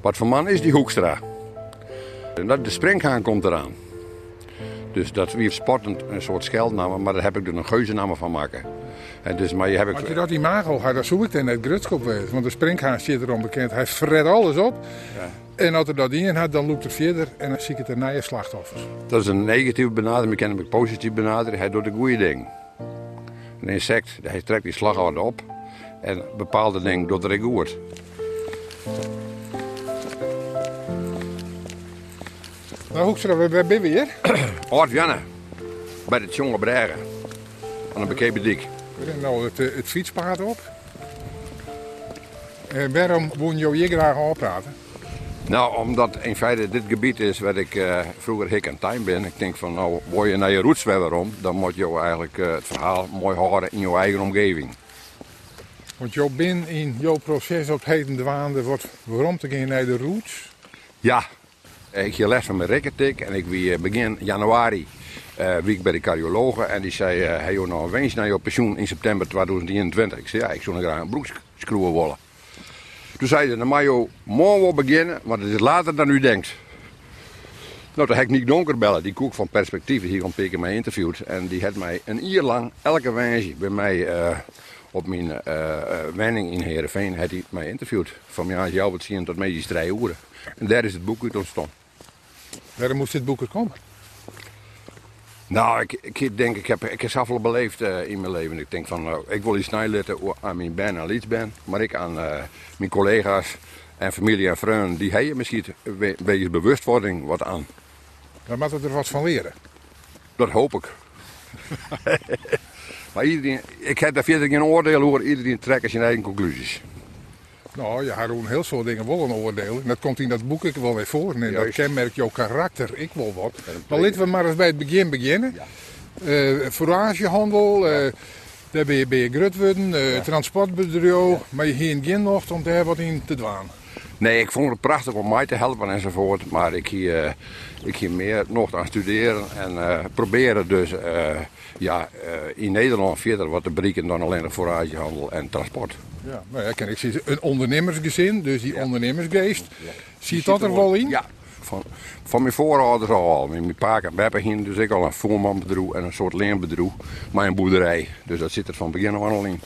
Wat voor man is die Hoekstra? En dat, de springhaan komt eraan. Dus dat wie sportend een soort scheldnaam, maar daar heb ik er een geuzennaam van maken. En dus, maar je heb ik... Je dat imago had, dan zoek ik dan net Grutskop wezen. Want de springhaan zit erom bekend. Hij fret alles op. Ja. En als er dat in had, dan loopt er verder en dan zie ik het er naar je slachtoffers. Dat is een negatieve benadering, ik kan hem positief benaderen. Hij doet de goede ding. Een insect, hij trekt die slaghouden op. En bepaalde dingen doet er goed. Nou, Hoekstra, waar waar ben we hier? Oud Janne, bij het jonge Bregen. Aan de bekeken dik. We rennen nou het, eh, het fietspad op. En waarom woon je hier graag aan praten? Nou, omdat in feite dit gebied is waar ik eh, vroeger hik en tuin ben. Ik denk van, nou, wil je naar je roots weer om, dan moet je eigenlijk eh, het verhaal mooi houden in je eigen omgeving. Want jou bent in jouw proces op het heden waande wordt waarom te gaan naar de roots. Ja, ik heb les van mijn rekkertik en ik wie eh, begin januari wie ik bij de cardiologe en die zei, eh hey, nou een wens naar je pensioen in september 2021. Ik zei, ja, ik zou nog graag een broekskroeven willen. Toen zei ze, dan mag je morgen beginnen, want het is later dan u denkt. Nou, toen heb ik Nick Donker bellen, die koek van Perspectief, die een paar keer mij interviewd. En die had mij een uur lang, elke wensje, bij mij op mijn eh, wenning in Heerenveen, had hij mij interviewd. Van ja, jou wat zien tot medisch drie uren. En daar is het boek uit ontstaan. Waarom moest dit boek er komen? Nou, ik, ik denk, ik heb, ik heb zoveel beleefd eh, in mijn leven. Ik denk van, nou, ik wil iets snijletten aan mijn ben en lieds ben. Maar ik aan eh, mijn collega's en familie en vrienden, die hebben misschien een beetje bewustwording wat aan. Dan moet het er wat van leren. Dat hoop ik. maar iedereen, ik heb daar verder geen oordeel over. Iedereen trekt zijn eigen conclusies. Nou, je had gewoon heel veel dingen wel een oordeel. En dat komt in dat boek ik wel weer voor. En dat kenmerkt jouw karakter. Ik wil wat. Maar laten we maar eens bij het begin beginnen. Ja. Eh, foragehandel, eh, daar ben je, ben je grutworden, eh transportbedrijf. Maar je geen nog om daar wat in te dwaan. Nee, ik vond het prachtig om mij te helpen enzovoort. Maar ik hier, eh, ik hier meer nog aan studeren en eh, proberen dus eh, ja, eh, in Nederland verder wat te bereiken dan alleen de foragehandel en transport. Ja, nou ja, ken ik zie een ondernemersgezin, dus die ondernemersgeest. Zie je zit dat er wel in? Ja, van, van mijn voorouders al. Mijn pa en beppe hingen dus ik al een voermanbedrijf en een soort leenbedrijf. Maar een boerderij. Dus dat zit er van begin af aan al in.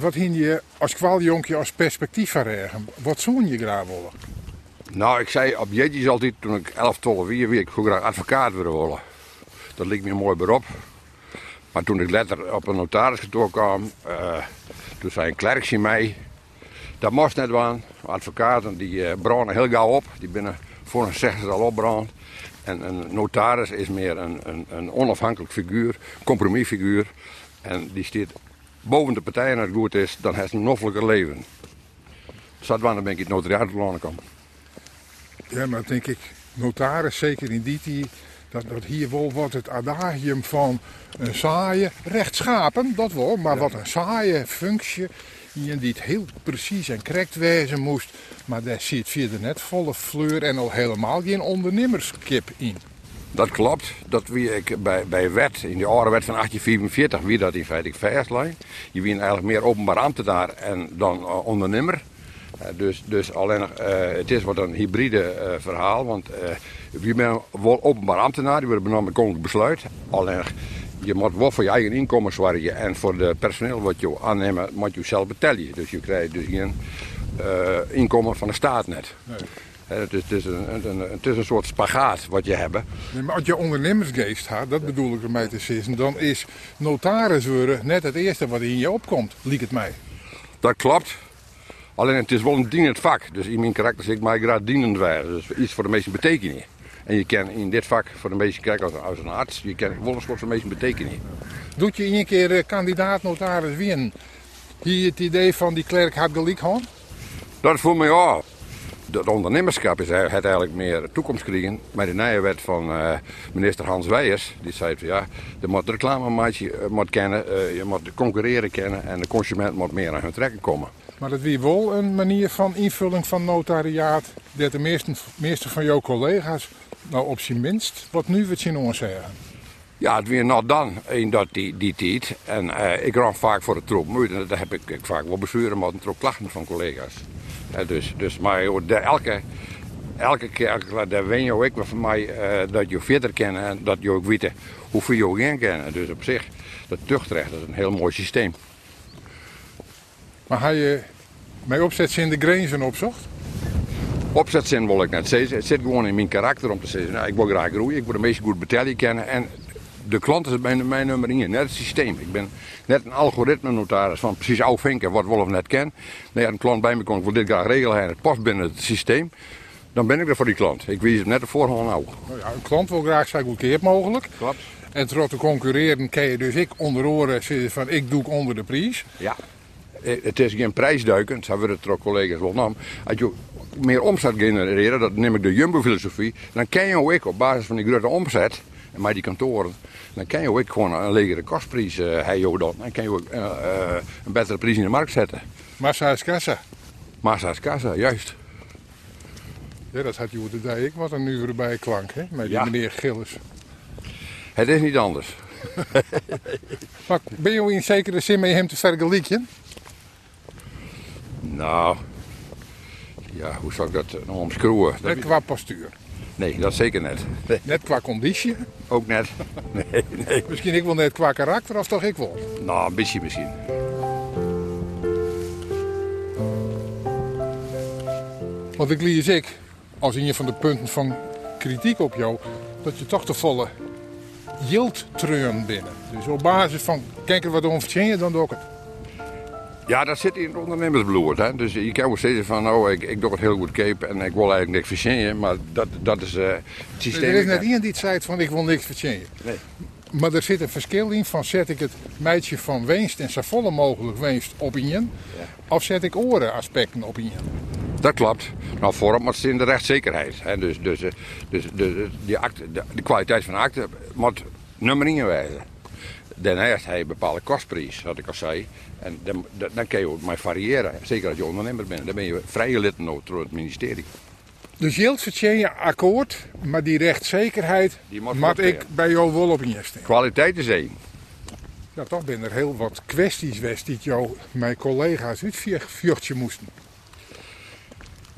Wat hing je als kwaljonkje als perspectief verregen? Wat zoen je graag willen? Nou, ik zei op jetjes altijd, toen ik 11, 12 weer, ik gewoon graag advocaat willen willen. Dat leek me mooi beroep. Maar toen ik later op een notariskantoor kwam, eh, toen zei een klerk in mij, dat moest net waan. Advocaten die eh, branden heel gauw op, die binnen voor een zeggen ze al opbrand. En een notaris is meer een, een, een onafhankelijk figuur, compromisfiguur. En die staat boven de partij en het goed is, dan heeft een noffelijker leven. Zat waar dan ben ik het notariaat kan. Ja, maar denk ik, notaris, zeker in die tijd, dat, dat hier wel wat het adagium van een saaie, rechtschapen, dat wel, maar wat een saaie functie, die die het heel precies en correct wezen moest, maar daar zit verder net volle fleur en al helemaal geen ondernemerskip in. Dat klopt. Dat wie ik bij, bij wet, in de oude wet van 1844, wie dat in feite vastlijn. Je bent eigenlijk meer openbaar ambtenaar en dan eh, ondernemer. Eh, dus, dus alleen, eh, het is wat een hybride verhaal, want wie bent wel openbaar ambtenaar, die worden benoemd koninklijk besluit. Alleen, je moet wel voor je eigen inkomen zorgen en voor de personeel wat je aanneemt, moet je zelf betalen. Dus je krijgt dus geen inkomen van de staat net. Het is, het, is een, een, een- het is een soort spagaat wat je hebt. Nee, maar als je ondernemersgeest had, dat bedoel ik ermee te zeggen, dan is notaris worden net het eerste wat in je opkomt, liek het mij. Dat klopt. Alleen het is wel een dienend vak. Dus in mijn karakter zeg ik mij graag dienend werden. Dus iets voor de meeste betekenis. En je kan in dit vak voor de meeste kijken als, als een arts. Je kan wel een soort van meeste betekenis. Doet je een keer eh, kandidaat notaris winnen? Hier het idee van die klerk had gelijk gehad? Dat voor mij ja. Dat ondernemerschap is, het eigenlijk meer toekomst krijgen. Met de nieuwe wet van eh, minister Hans Weijers. Die zei van ja, je moet de reclamemaatje eh, moet kennen. eh, je moet concurreren kennen. En de consument moet meer aan hun trekken komen. Maar dat wie wel een manier van invulling van notariaat, dat de meeste, meeste van jouw collega's, nou op zijn minst, wat nu wat zien ons zeggen. Ja, het weer nog dan in dat die, die tijd. En ik ran vaak voor de troep. En daar heb ik, ik vaak wel besturen met een troep klachten van collega's. Dus, dus, maar de- elke, elke keer, elke, daar je ook van mij eh, dat je verder kennen en dat je ook weet hoeveel je ook in kennen. Dus op zich, dat tuchtrecht dat is een heel mooi systeem. Maar hij je mij opzet in de grenzen opzocht? Opzetzin wil ik net zeggen. Het zit gewoon in mijn karakter om te zeggen, nou, ik wil graag groeien, ik wil een beetje goed betalen kennen. En de klant is mijn, mijn nummer 1, net het systeem. Ik ben net een algoritme notaris van precies uitvinken wat Wolf net kent. Nee, een klant bij me komt, ik wil dit graag regelen en het past binnen het systeem. Dan ben ik er voor die klant. Ik weet het net de voorhand nou. Nou ja, een klant wil graag zo goedkoop mogelijk. Klopt. En terwijl te concurreren kan je dus ik onder oren zitten van ik doe onder de prijs. Ja. Eh, Het is geen prijsduikend, dat hebben de collega's wel nam. Als je meer omzet genereren, dat neem ik de Jumbo-filosofie, dan kan je ook op basis van die grote omzet, en met die kantoren, dan kan je ook gewoon een legere kostprijs uh, hebben. Dan Dan kan je ook eh, eh, een betere prijs in de markt zetten. Massa is kassa. Massa's kassa, juist. Ja, dat had je de ik wat een uur bij klank, hè? Met die Ja. meneer Gillis. Het is niet anders. Maar ben je in zekere zin met hem te vergelijken? Nou, ja, hoe zou ik dat eh, nog omschroeven? Dat qua postuur. Nee, dat zeker net. Nee, Net qua conditie. ook net. Nee, nee. Misschien ik wel net qua karakter, of toch ik wel. Nou, een beetje misschien. Want ik lees ik, als een van de punten van kritiek op jou, dat je toch de volle yield binnen. Dus op basis van, kijk er wat om je, dan doe ik het. Ja, dat zit in het ondernemersbloed. Hè? Dus je kan ook zeggen van, nou, ik, ik doe het heel goed cape en ik wil eigenlijk niks verzinnen. Maar dat, dat is eh, het systeem. Er is net iemand die zei van ik wil niks verzinnen. Nee. Maar er zit een verschil in van zet ik het meidje van Weenst en zo volle mogelijk Weenst op in je, of zet ik oren aspecten op in je. Dat klopt. Nou, voorop, is in de rechtszekerheid. Hè? Dus, dus, eh, dus de, de, die akte, de, de kwaliteit van de akte moet nummer inwijzen. Daarnaast heb je een bepaalde kostprijs, wat ik al zei. En dan, dan kan je ook maar variëren. Zeker als je ondernemer bent. Dan ben je vrijgelitten door het ministerie. Dus yield verzinnen akkoord, maar die rechtszekerheid Die moet ik bij jou wel op je. Kwaliteit is één. Ja, toch zijn er heel wat kwesties geweest die jou, mijn collega's, uitvjuchtje moesten.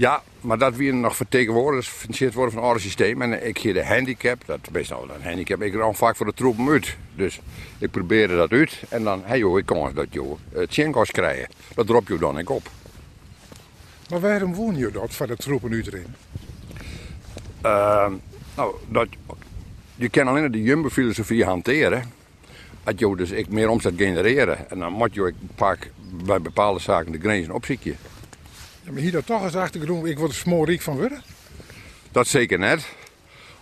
Ja, maar dat we nog vertegenwoordigd worden van het oude systeem. En ik hier de handicap, dat is best nou een handicap, ik ram vaak voor de troepen uit. Dus ik probeerde dat uit. En dan, hey joh, ik kans dat je het tjenkost krijgen. Dat drop je dan ik op. Maar waarom woon je dat voor de troepen uitrennen? Ehm, nou, dat, je kan alleen de jumbo-filosofie hanteren. Als je dus ik meer omzet genereren. En dan moet je ook vaak bij bepaalde zaken de grenzen opzoeken. Ja, maar hier dat toch eens achtergrond, ik word er smoorriek van worden. Dat zeker net.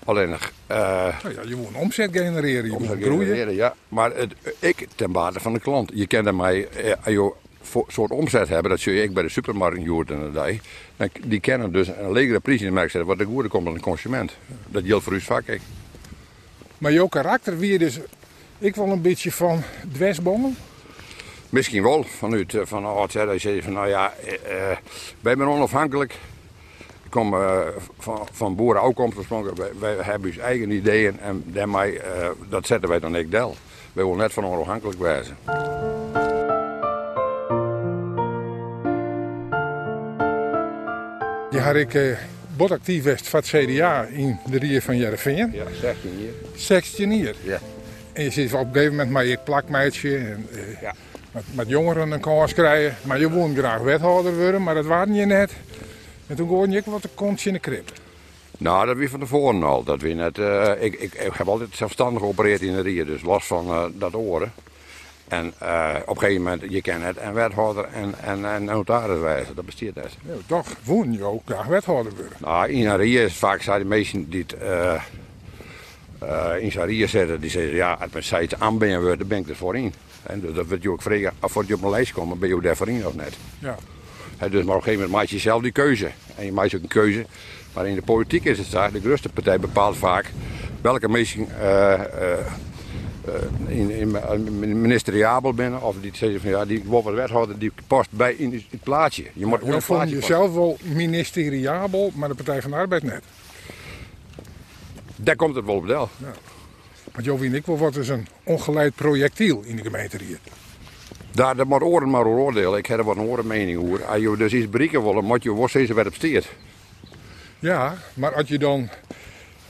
Alleen nog, eh, Nou ja, je moet omzet genereren, je moet groeien. genereren, ja. Maar het, ik ten bate van de klant. Je kent mij, eh, voor- soort omzet hebben, dat zul je ik bij de supermarkt joert en dat. Dan, die kennen dus een legere prijs in de markt zetten, wat de goede komt aan de consument. Dat geldt voor u vak. ik. Maar jouw karakter wie je dus, ik wil een beetje van dwesbommel. Misschien wel vanuit eh, van oud, je zegt van nou ja, eh, wij zijn onafhankelijk. Ik kom van, van boeren ook oorspronkelijk. Wij, wij hebben ons eigen ideeën en daarmee, dat zetten wij dan ik del. Wij willen net van onafhankelijk wijzen. Die had ik eh botactief west van het CDA in de Rie van Jereveen. Ja, 16 hier. 16 jaar. Ja. En je zit op een gegeven moment maar je plakmeidje en Ja. Met, met jongeren een kans krijgen. Maar je wilde graag wethouder worden, maar dat waren je net. En toen hoorde je wat een kontje in de krip. Nou, dat wie van tevoren al. Dat wie net, eh, ik, ik, ik heb altijd zelfstandig geopereerd in de Rie, dus los van eh, dat oren. En eh, op een gegeven moment, je kent het, en wethouder en, en, en notaris wijzen, dat bestaat net. Ja, toch wilde je ook graag wethouder worden. Nou, in een Rie is vaak zijn de mensen die het eh, in zijn Rie zitten, die zeggen, ja, als mijn site aanbinden wordt, dan ben ik er voor in. En dus dat wordt je ook vragen, of je op mijn lijst komt, ben je daar voor in of net. Ja. Dus maar op een gegeven moment maak je zelf die keuze. En je maakt ook een keuze. Maar in de politiek is het zo, de grootste partij bepaalt vaak welke mensen eh, in, in, in ministeriabel binnen. Of die zeggen van ja, die wordt wethouder, die past bij in het plaatje. Je moet Je vond jezelf wel ministeriabel, maar de Partij van de Arbeid net. Daar komt het wel op del. Want Jovien ik wel wat is een ongeleid projectiel in de gemeente hier. Daar, daar moet oren maar oordelen. Ik heb er wat een oren mening over. Als je dus iets bereiken wil, moet je wel steeds weer op steert. Ja, maar als je dan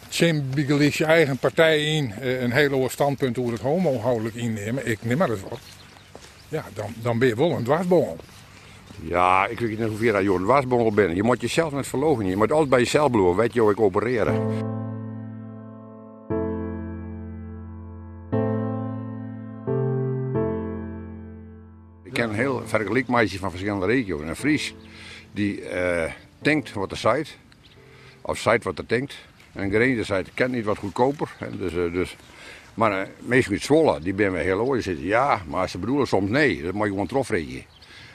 symbolisch je eigen partij in eh, een hele hoog standpunt over het homohoudelijk innemen, ik neem maar eens wat. Ja, dan, dan ben je wel een dwarsbongel. Ja, ik weet niet hoeveel je een wasbongel bent. Je moet jezelf net verlogen. Je moet altijd bij jezelf blijven. Weet je hoe ik opereren. Vergelijk meisje van verschillende regio's. Een Fries die eh, denkt wat er zei. Of zei wat er denkt. En een Grenzer zei, ik ken niet wat goedkoper. Hè, dus, eh, dus, maar uh, meestal uit Zwolle, die ben we heel oor. Die zitten ja, maar ze bedoelen soms nee. Dat moet je gewoon trofregen.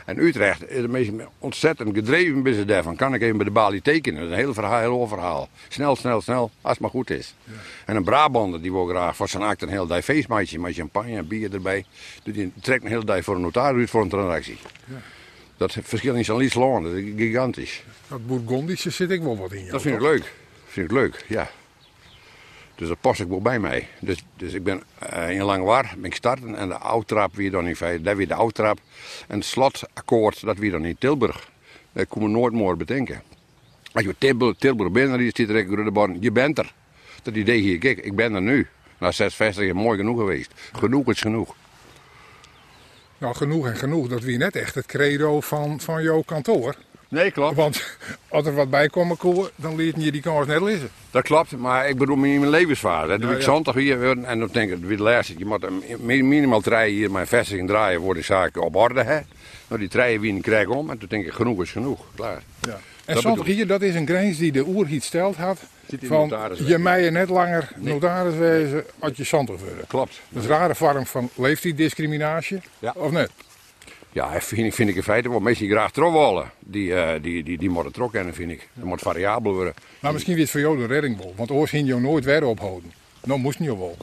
En Utrecht is ontzettend gedreven business daarvan. Kan ik even bij de balie tekenen? Dat is een heel verhaal, heel verhaal. Snel, snel, snel, als het maar goed is. Ja. En een Brabander die wil graag voor zijn act een heel dag feestmaatje met champagne en bier erbij. Dus die trekt een hele dag voor een notaris voor een transactie. Ja. Dat verschil in zijn liefst dat is gigantisch. Dat Bourgondische zit ik wel wat in. Dat vind ik leuk. Dat vind ik leuk, ja. Dus dat pas ik wel bij mij. Dus, dus ik ben uh, in Langwar ben ik starten en de oudtrap weer dan in feite, dat weer de oudtrap. En het slotakkoord, dat weer dan in Tilburg. Dat kon me nooit meer bedenken. Als je Tilburg, Tilburg bent, dan zit er de je bent er. Dat idee hier, kijk, ik ben er nu. Na zes vestigingen, mooi genoeg geweest. Genoeg is genoeg. Nou, genoeg en genoeg, dat wie net echt het credo van, van jouw kantoor. Nee, klopt. Want als er wat bij komen komen, dan leert je die kans net lezen. Dat klopt, maar ik bedoel in mijn levensvaart. Dat doe ja, ik zondag hier en dan denk ik, weer laatste, je moet minimaal draaien hier mijn vestiging draaien voor de zaken op orde. Hè? Nou, die draaien wie krijg om en toen denk ik, genoeg is genoeg. Klaar. Ja. En zondag hier, dat is een grens die de oerhiet stelt had. Van je mij net langer nee. notaris wezen als je zondag worden. Klopt. Dat is een rare vorm van leeftijddiscriminatie, ja. of net? Ja, vind, vind ik in feite wel mensen die graag trouw Die, uh, die, die, die moeten trouw kennen, vind ik. Dat moet variabel worden. Maar misschien weer voor jou de redding wel. Want oors ging je nooit weer ophouden. Nou moest je wel.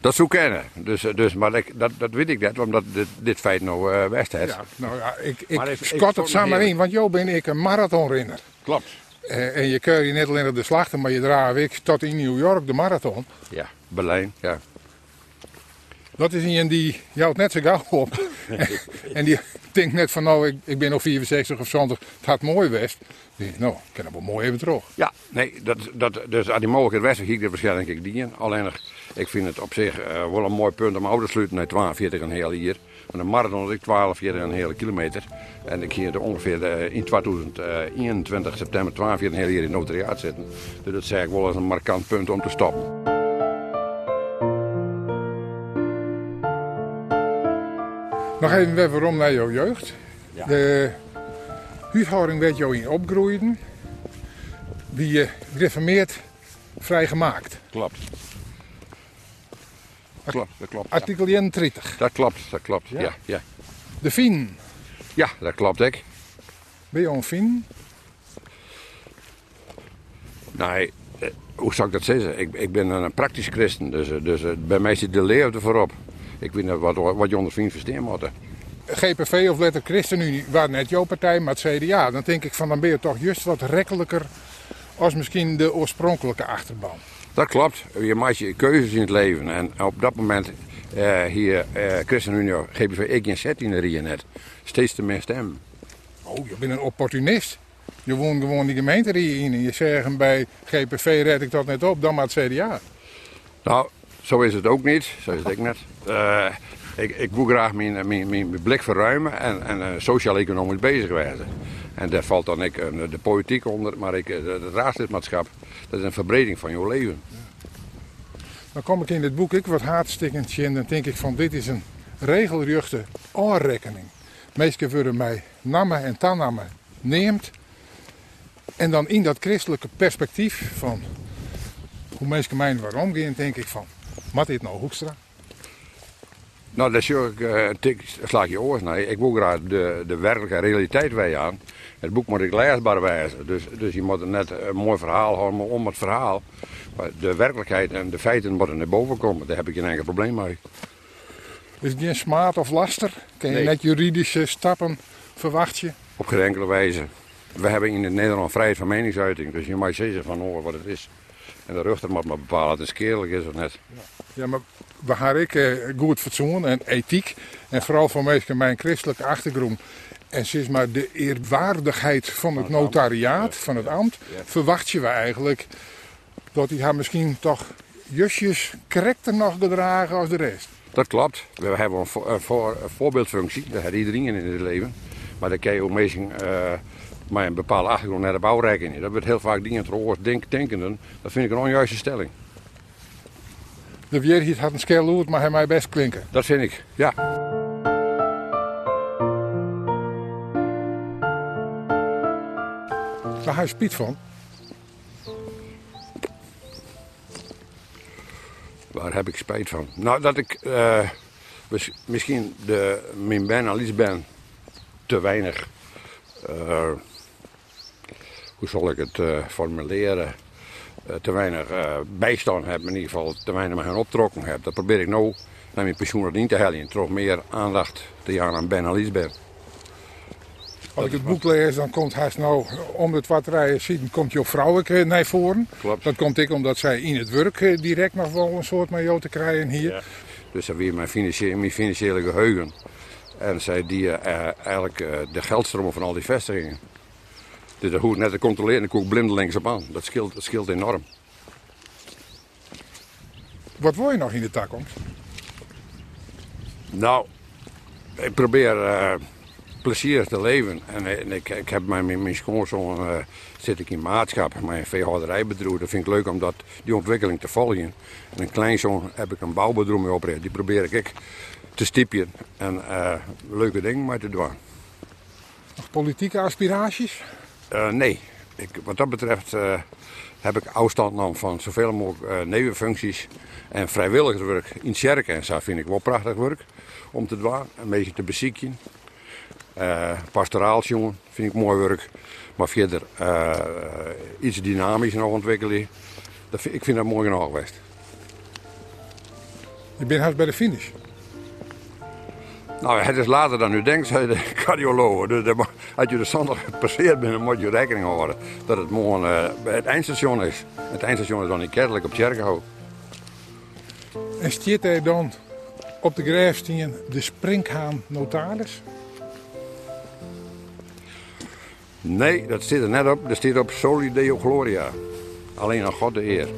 Dat zou kennen. Dus, dus, maar ik, dat, dat weet ik net, omdat dit, dit feit nou uh, west heeft. Ja, nou ja, ik, ik schat het samen in, want jou ben ik een marathonrenner. Klopt. Uh, en je kun je net alleen de slachten, maar je draagt ik tot in New York de marathon. Ja, Berlijn, ja. Dat is iemand die jouwt net zo gauw op. en die denkt net van nou, ik, ik ben nog 64 of 70, het gaat mooi west. Nou, ik kan het wel mooi even terug. Ja, nee, dat, dat, dus aan die mogelijkheid west ik er waarschijnlijk ik die Alleen ik vind het op zich uh, wel een mooi punt om ouder te sluiten naar 42 een heel hier. Met een marathon is 12 keer een hele kilometer. En ik ging er ongeveer uh, in 2021 september 12 keer een hele hier in notariaat zitten. Dus dat zeg ik wel als een markant punt om te stoppen. Nog even weer waarom naar jouw jeugd. Ja. De huishouding werd jou in opgroeien. Wie je gereformeerd vrijgemaakt. Klopt. Klopt, dat klopt. Artikel 31. Dat klopt, dat klopt, ja. ja, ja. De Fin. Ja, dat klopt ik. Ben je een Fin? Nee, eh, hoe zou ik dat zeggen? Ik, ik ben een praktisch christen, dus, eh, dus eh, bij mij zit de leer er voorop. Ik weet niet wat, wat je onder vriend verstaan moet. GPV of Letter ChristenUnie waren net jouw partij, maar het CDA. Dan denk ik van dan ben je toch juist wat rekkelijker als misschien de oorspronkelijke achterban. Dat klopt. Je maakt je keuzes in het leven. En op dat moment uh, hier uh, ChristenUnie, GPV, ik en zet in de net. Steeds te meer stemmen. Oh, je bent een opportunist. Je woont gewoon die gemeente in en je zegt bij GPV red ik dat net op, dan maar het CDA. Nou, zo is het ook niet, zo is het ik net. Uh, ik, ik wil graag mijn, mijn, mijn blik verruimen en, en uh, sociaal-economisch bezig zijn. En daar valt dan ik, de politiek onder, maar ik, het raadslidmaatschap, dat is een verbreding van jouw leven. Dan kom ik in dit boek ik wat hartstikkend en dan denk ik van dit is een regelrechte aanrekening. Meestal worden mij namen en tannamen neemt. En dan in dat christelijke perspectief van hoe mensen mij waarom gaan, denk ik van wat is nou Hoekstra? Nou, dat is ook uh, een tik, slaag je oors naar. Ik wil graag de, de werkelijke realiteit wij aan. Het boek moet ik leesbaar wijzen. Dus, dus je moet net een mooi verhaal houden om het verhaal. Maar de werkelijkheid en de feiten moeten naar boven komen. Daar heb ik geen enkel probleem mee. Is het geen smaad of laster? Kun je net juridische stappen verwacht je? Op geen enkele wijze. We hebben in het Nederland vrijheid van meningsuiting. Dus je mag zeggen van horen wat het is. En de rechter moet maar bepalen of het is of net. Ja, maar we hebben ik eh, goed fatsoen en ethiek. En vooral van mensen mijn christelijke achtergrond. En sinds maar de eerwaardigheid van het notariaat, van het ambt, verwacht je we eigenlijk dat hij haar misschien toch justjes correcter nog gedragen als de rest. Dat klopt. We hebben een, een voor- een voorbeeldfunctie. Dat heeft iedereen in het leven. Maar dan kan je ook mensen eh met een bepaalde achtergrond naar de bouwrekening. Dat wordt heel vaak dingen trouwens denk, denkenden. Dat vind ik een onjuiste stelling. De weerhiet had een skeeloerd, maar hij mij best klinken. Dat vind ik, ja. Waar hij spiet van. Waar heb ik spijt van? Nou, dat ik eh, mis- misschien de, mijn ben Alice ben te weinig. eh, hoe zal ik het eh, formuleren? Eh, te weinig eh, bijstand heb, in ieder geval te weinig met hen optrokken heb. Dat probeer ik nou naar mijn pensioen niet te halen. Toch meer aandacht te jagen aan Ben. Als ik het boek lees, dan komt hij nou om het wat rijden zien, komt jouw vrouwelijke naar voren. Klopt. Dat komt ik omdat zij in het werk direct nog wel een soort met jou te krijgen hier. Ja. Dus dat weer mijn financiële, mijn financiële geheugen. En zij die eigenlijk de geldstromen van al die vestigingen. Dus dat hoeft net te controleren, ik blindelings op aan. Dat scheelt, dat scheelt enorm. Wat wil je nog in de toekomst? Nou, ik probeer eh, plezier te leven. En, eh, en ik, ik heb met mijn, mijn schoonzoon eh, zit ik in maatschap, mijn veehouderijbedrijf. Dat vind ik leuk om dat, die ontwikkeling te volgen. En een kleinzoon heb ik een bouwbedrijf mee opgericht. Die probeer ik, ik te stipjen en leuke dingen mee te doen. Nog politieke aspiraties? Eh, nee, ik, wat dat betreft eh, heb ik afstand genomen van zoveel mogelijk eh, nevenfuncties en vrijwilligerswerk in Sjerken. En zo vind ik wel prachtig werk om te doen, een beetje te bezieken. Eh pastoraalsjongen vind ik mooi werk, maar verder iets dynamisch nog ontwikkelen. Dat ik vind dat mooi genoeg geweest. Je bent haast bij de finish. Nou, het is later dan u denkt, zei de cardioloog. Dus als je de zondag gepasseerd bent, dan moet je rekening houden dat het morgen bij het eindstation is. Het eindstation is dan in Kerkelijk op Tjerkenhout. En stiert hij dan op de grijfstien de Springhaan notaris? Nee, dat staat er net op. Dat staat op Soli Deo Gloria. Alleen aan God de eer.